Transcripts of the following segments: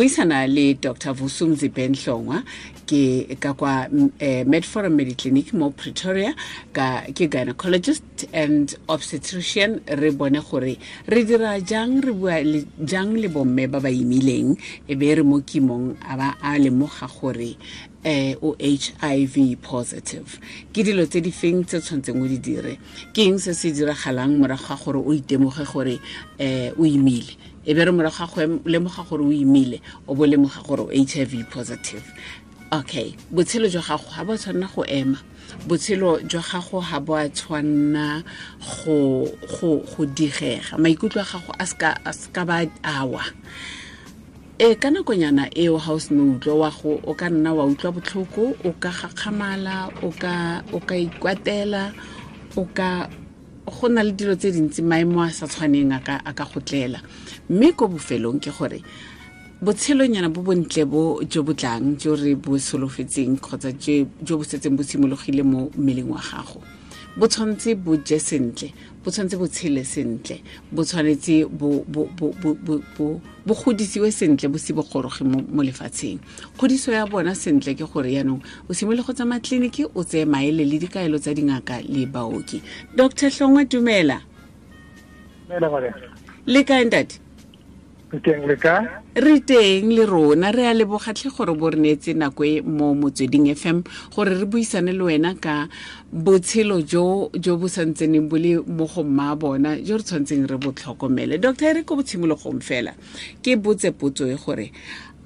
buisana le dr vusumzi benhlongwa ke ka kwa eh, medforum mediclinic mo pretoria ka ke gynecologist and obstetrician. Re bone gore re dira jang re bua le, jang le bomme ba ba imileng e be re mo kimong a ba a lemoga gore eh o HIV positive. Ke dilo tse di feng tse tshwantseng o di dire? Ke eng se se diragalang morago ga gore o itemoge gore eh o imile e be re morago ga go lemoga gore o imile o bo lemoga gore o HIV positive. Okay botshelo jwa gago ga bo tshwanna go ema. Botshelo jwa gago ga bo a tshwanna go digega. Maikutlo a gago a ska ba awa. E ka nakonyana eo ga o sene utlwa wa go o ka nna wa utlwa botlhoko o ka gakgamala o ka ikwatela o ka go na le dilo tse dintsi maemo a sa tshwaneng a ka gotlela. Mme ko bofelong ke gore botshelonyana bo bontle bo jo bo tlang jo re bo solofetseng kgotsa jo bo setseng bo simologile mo mmeleng wa gago. Bo tshwanetse bo je sentle bo tshwanetse bo tshele sentle bo tshwanetse bo godisiwe sentle bo se bogoroge mo lefatsheng. Kgodiso ya bona sentle ke gore yaanong o simole go tsamaya tleliniki o tseye maele le dikaelo tsa dingaka le baoki. Dr tlhongwe dumela. Le kae ntate teng le ka? Re teng le rona. Re a lebogatlhe gore bo re neetse nako e mo motsweding fm gore re buisane le wena ka botshelo jo jo bo santseneng bo le mo go mma bona jo re tshwanetseng re bo tlhokomele. Doctor e re ko botshimologong fela ke botse potso e gore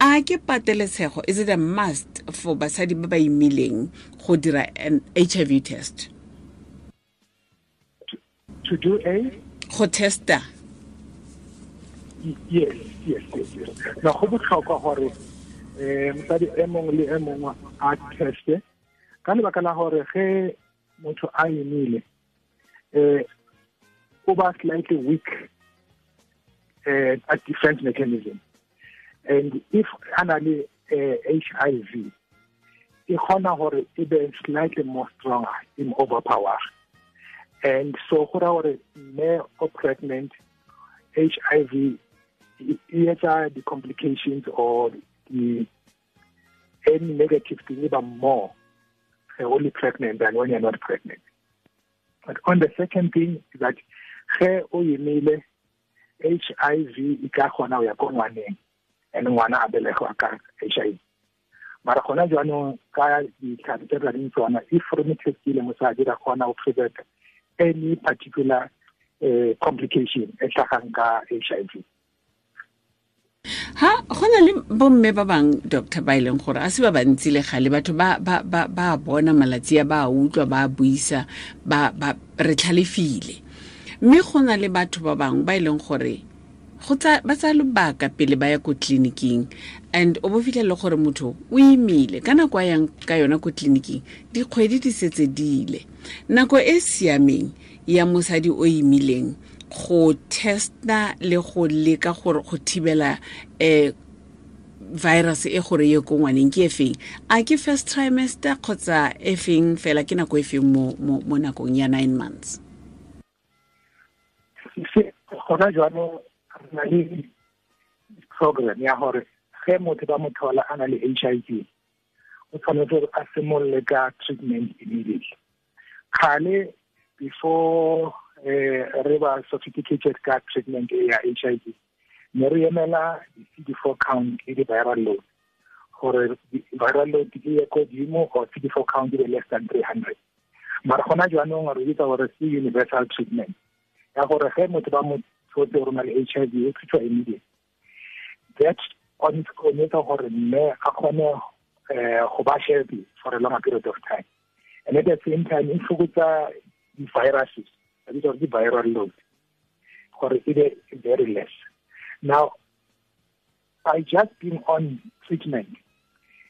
a ke pateletsego is it a must for basadi ba ba imileng go dira an hiv test? To do a? Go testa yes yes yes yes. Na go botlhokwa gore eh mosadi e mongwe le e mongwe a teste. Ka lebaka la gore ge motho a emile eh o ba slightly weak uh, at defense mechanism. And if a na le HIV e kgona gore e be slightly more stronger in overpower. And so go ra gore mme o pregnant HIV etsa the-complications or the any negative thing even more only pregnant than when you're not pregnant. But on the second thing is that o HIV e ka kgona go ya ko ngwaneng and ngwana a belegwa ka HIV mara gona jaanong ka ditlhare tse re leng tsona if re mo testile mosadi ra kgona go prevent any particular uh, complication e tlhagang ka HIV ha go na le bomme ba bang doctor ba e leng gore a se ba bantsi le gale batho ba ba ba ba bona malatsi a ba utlwa ba buisa ba ba re tlhalefile. Mme go na le batho ba bangwe ba e leng gore go tsa ba tsa lobaka pele ba ya ko tleliniking. And o bo fitlhelele gore motho o imile. Ka nako a yang ka yona ko tleliniking dikgwedi di setse di ile. Nako e siameng ya mosadi o imileng go testa le go leka gore go thibela um virus e gore ye ko ngwaneng. Ke e feng? A ke first trimester kgotsa e feng fela? Ke nako e feng mo, mo, mo nakong ya nine months? Gona jaanong re na le program ya gore ge motho ba mothola a na le h i v o tshwanetse gore a simolole ka treatment immediately. Kgale before Eh, re ba sophisticated ka treatment ya HIV ne re emela di-CD4 count le di-viral load. Gore viral load e ye ko dimo or CD4 count e less than 300 mara gona jaanong re bitsa gore ke universal treatment. Ya gore ge motho ba mo tshotse gore na HIV o thutwa immediate that on its own etsa gore mme a kgone eh, go ba for a longer period of time. And at the same time e fokotsa di-viruses that is the viral load gore e be very less. Now by just being on treatment.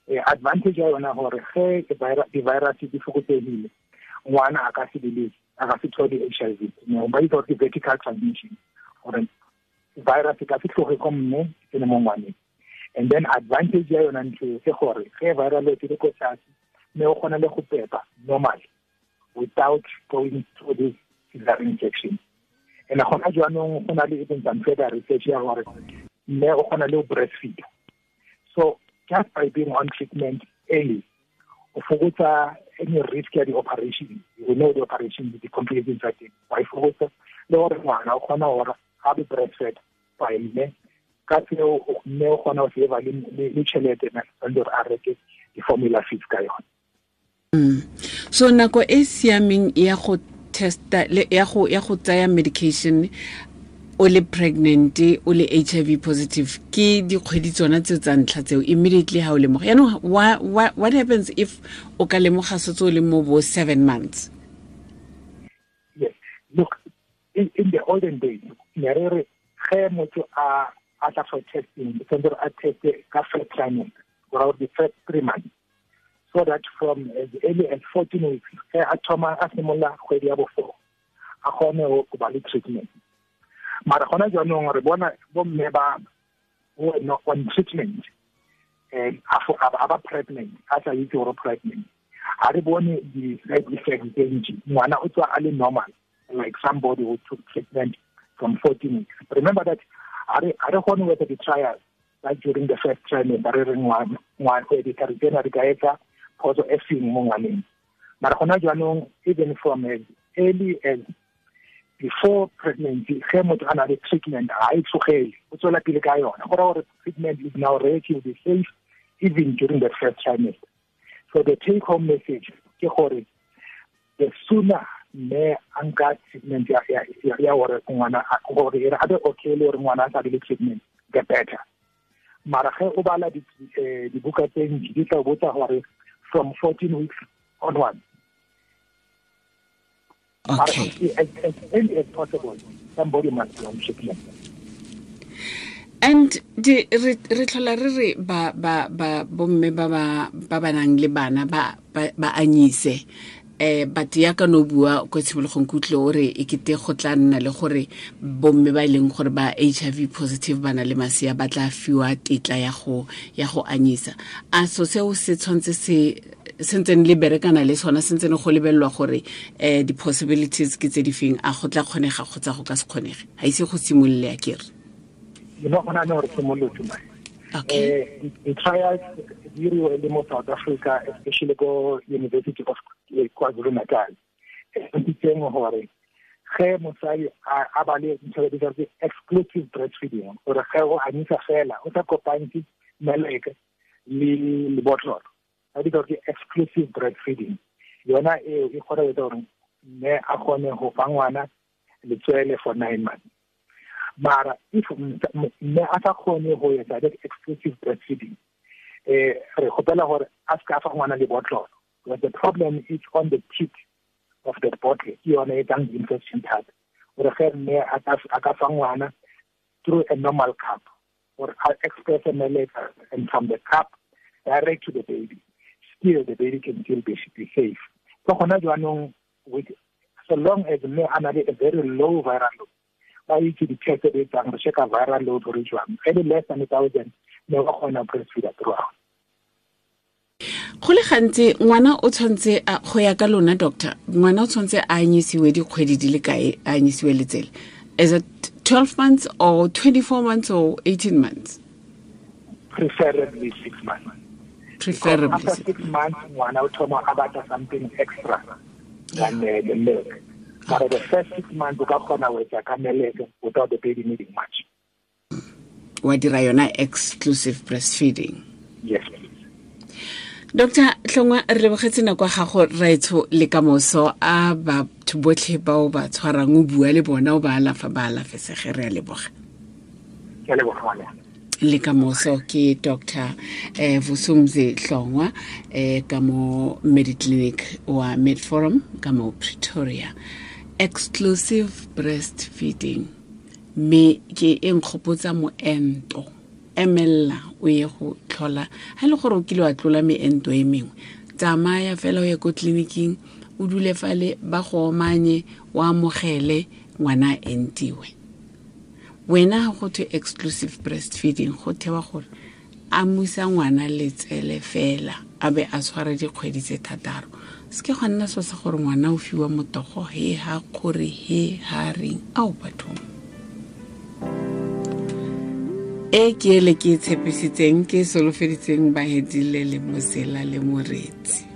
Eh, advantage ya yona gore ge di-virus di fokotsegile ngwana a ka se beletse a ka se thole h i v. Ba itsa gore vertical transmission gore virus e ka se tloge ko mme e le and then advantage ya yona ntho ke gore ge viral e le ko tlase mme o kgona le go pepa normal without going through this cesarean injection and gona jaanong go na le even some further research ya gore mme o kgona le o breastfeed. So just by being on treatment early o fokotsa any risk ya di-operation. We know the operation the complications tsa wa e fokotsa. Le gore ngwana o kgona gore ga be breastfed by mme. Ka tseo mme o kgona go save le tšhelete na a reke di-formula fees ka yone. Mm. so nako e siameng ya go testa ya go ya go tsaya medication o le pregnant o le hiv positive ke dikgwedi tsona tseo tsa ntlha tseo immediately ha o lemoga. Yaanong what happens if o ka lemoga setse o le mo bo seven months? Yes. Look in, in the olden days ne re re ge motho a a tla for testing tshwanetse a teste ka first trimester or the first three months so that from as early as 14 weeks ge a thoma a simolola kgwedi ya bo a kgone go ba le treatment. Mara gona jaanong re bona bomme ba on treatment um a ba pregnant a sa itse gore pregnant. Ga re bone di-side effects tse ntši ngwana o normal like somebody who took treatment from 14 weeks. Remember that a re gone whether the trials that during the first trimester re re ngwana tsena re ka etsa phoso e feng mo ngwaneng mara gona jaanong even from as early as before pregnancy ge motho a na le treatment ga e tlogele o tswela pele ka yona. Go gore treatment is now relatively safe even during the first trimester. So the take home message ke gore the sooner mme a nka treatment ya gore ngwana gore e be okay le gore ngwana a sa le treatment the better. Mara ge o bala eh, dibuka tse ntši di tla botsa gore from 14 weeks onwards. Okay. as, as early as possible somebody must be on treatment and di re tlhola re re ba ba ba bomme ba ba ba ba nang le bana ba ba anyise eh but ya ka no bua ko tshimologong kutlwe o re e kete go tla nna le gore bomme ba ileng gore ba HIV positive bana le masea ba tla fiwa tetla ya go ya go anyisa. A so seo se tshwantse se sentseng le berekana le sona sentseng go lebellwa gore eh di possibilities ke tse di feng a go tla kgonega kgotsa go ka se kgonege. Ga ise go simololle ya kere okay. Eh the trials diriwe le mo South Africa especially go University of KwaZulu Natal ntitseng gore ge mosadi a ba le ntho e bitsa exclusive breastfeeding gore ge o anyisa fela o sa kopantse meleke le le botlolo. A bitsa gore exclusive breastfeeding yona e e gore etsa gore mme a kgone go fa ngwana letswele for nine months. Mara if mme a sa kgone go etsa that exclusive breastfeeding eh re gopela gore a ska fa ngwana le botlolo. But the problem is on the tip of the bottle ke yone e tlang infection thata. Gore ge mme a ka fa ngwana through a normal cup or express a meleka and from the cup direct to the baby still the baby can still be, safe. So gona jaanong with so long as mme a na le a very low viral load ba itse di-test tse di re checka viral load gore jwang. Any less than a thousand mme ba kgona breastfeeder throughout go le gantsi ngwana o tshwanetse go ya ka lona doctor ngwana o tshwanetse a anyisiwe dikgwedi di le kae a anyisiwe letsele? Is it 12 months or 24 months or 18 months? Preferably six months. Preferably after six months ngwana o thoma a batla something extra than uh, the milk. But the first six months o ka kgona wetsa ka meleke without the baby needing much wa dira yona exclusive breastfeeding. Yes. Dr tlhongwa re lebogetse nako ya gago raetsho le kamoso a batho botlhe bao ba tshwarang o bua le bona o ba alafa ba alafesege re a leboga. Le kamoso ke dr eh, vusumzi hlongwa eh, ka mo mediclinic wa medforum ka mo pretoria. Exclusive breastfeeding mme ke e nkgopotsa moento. Emelela o ye go tlhola. Ga e le gore o kile wa tlola meento e mengwe tsamaya fela o ye ko tleliniking o dule fale ba go omanye o amogele ngwana a entiwe. Wena ga go thwe exclusive breastfeeding go thewa gore a musa ngwana letsele fela a be a tshware dikgwedi tse thataro. Se ke gwa nna so sa gore ngwana o fiwa motogo he ha kgore he ha reng ao bathong e ke ele ke e tshepisitseng ke e solofeditseng bahedile le mosela le moretsi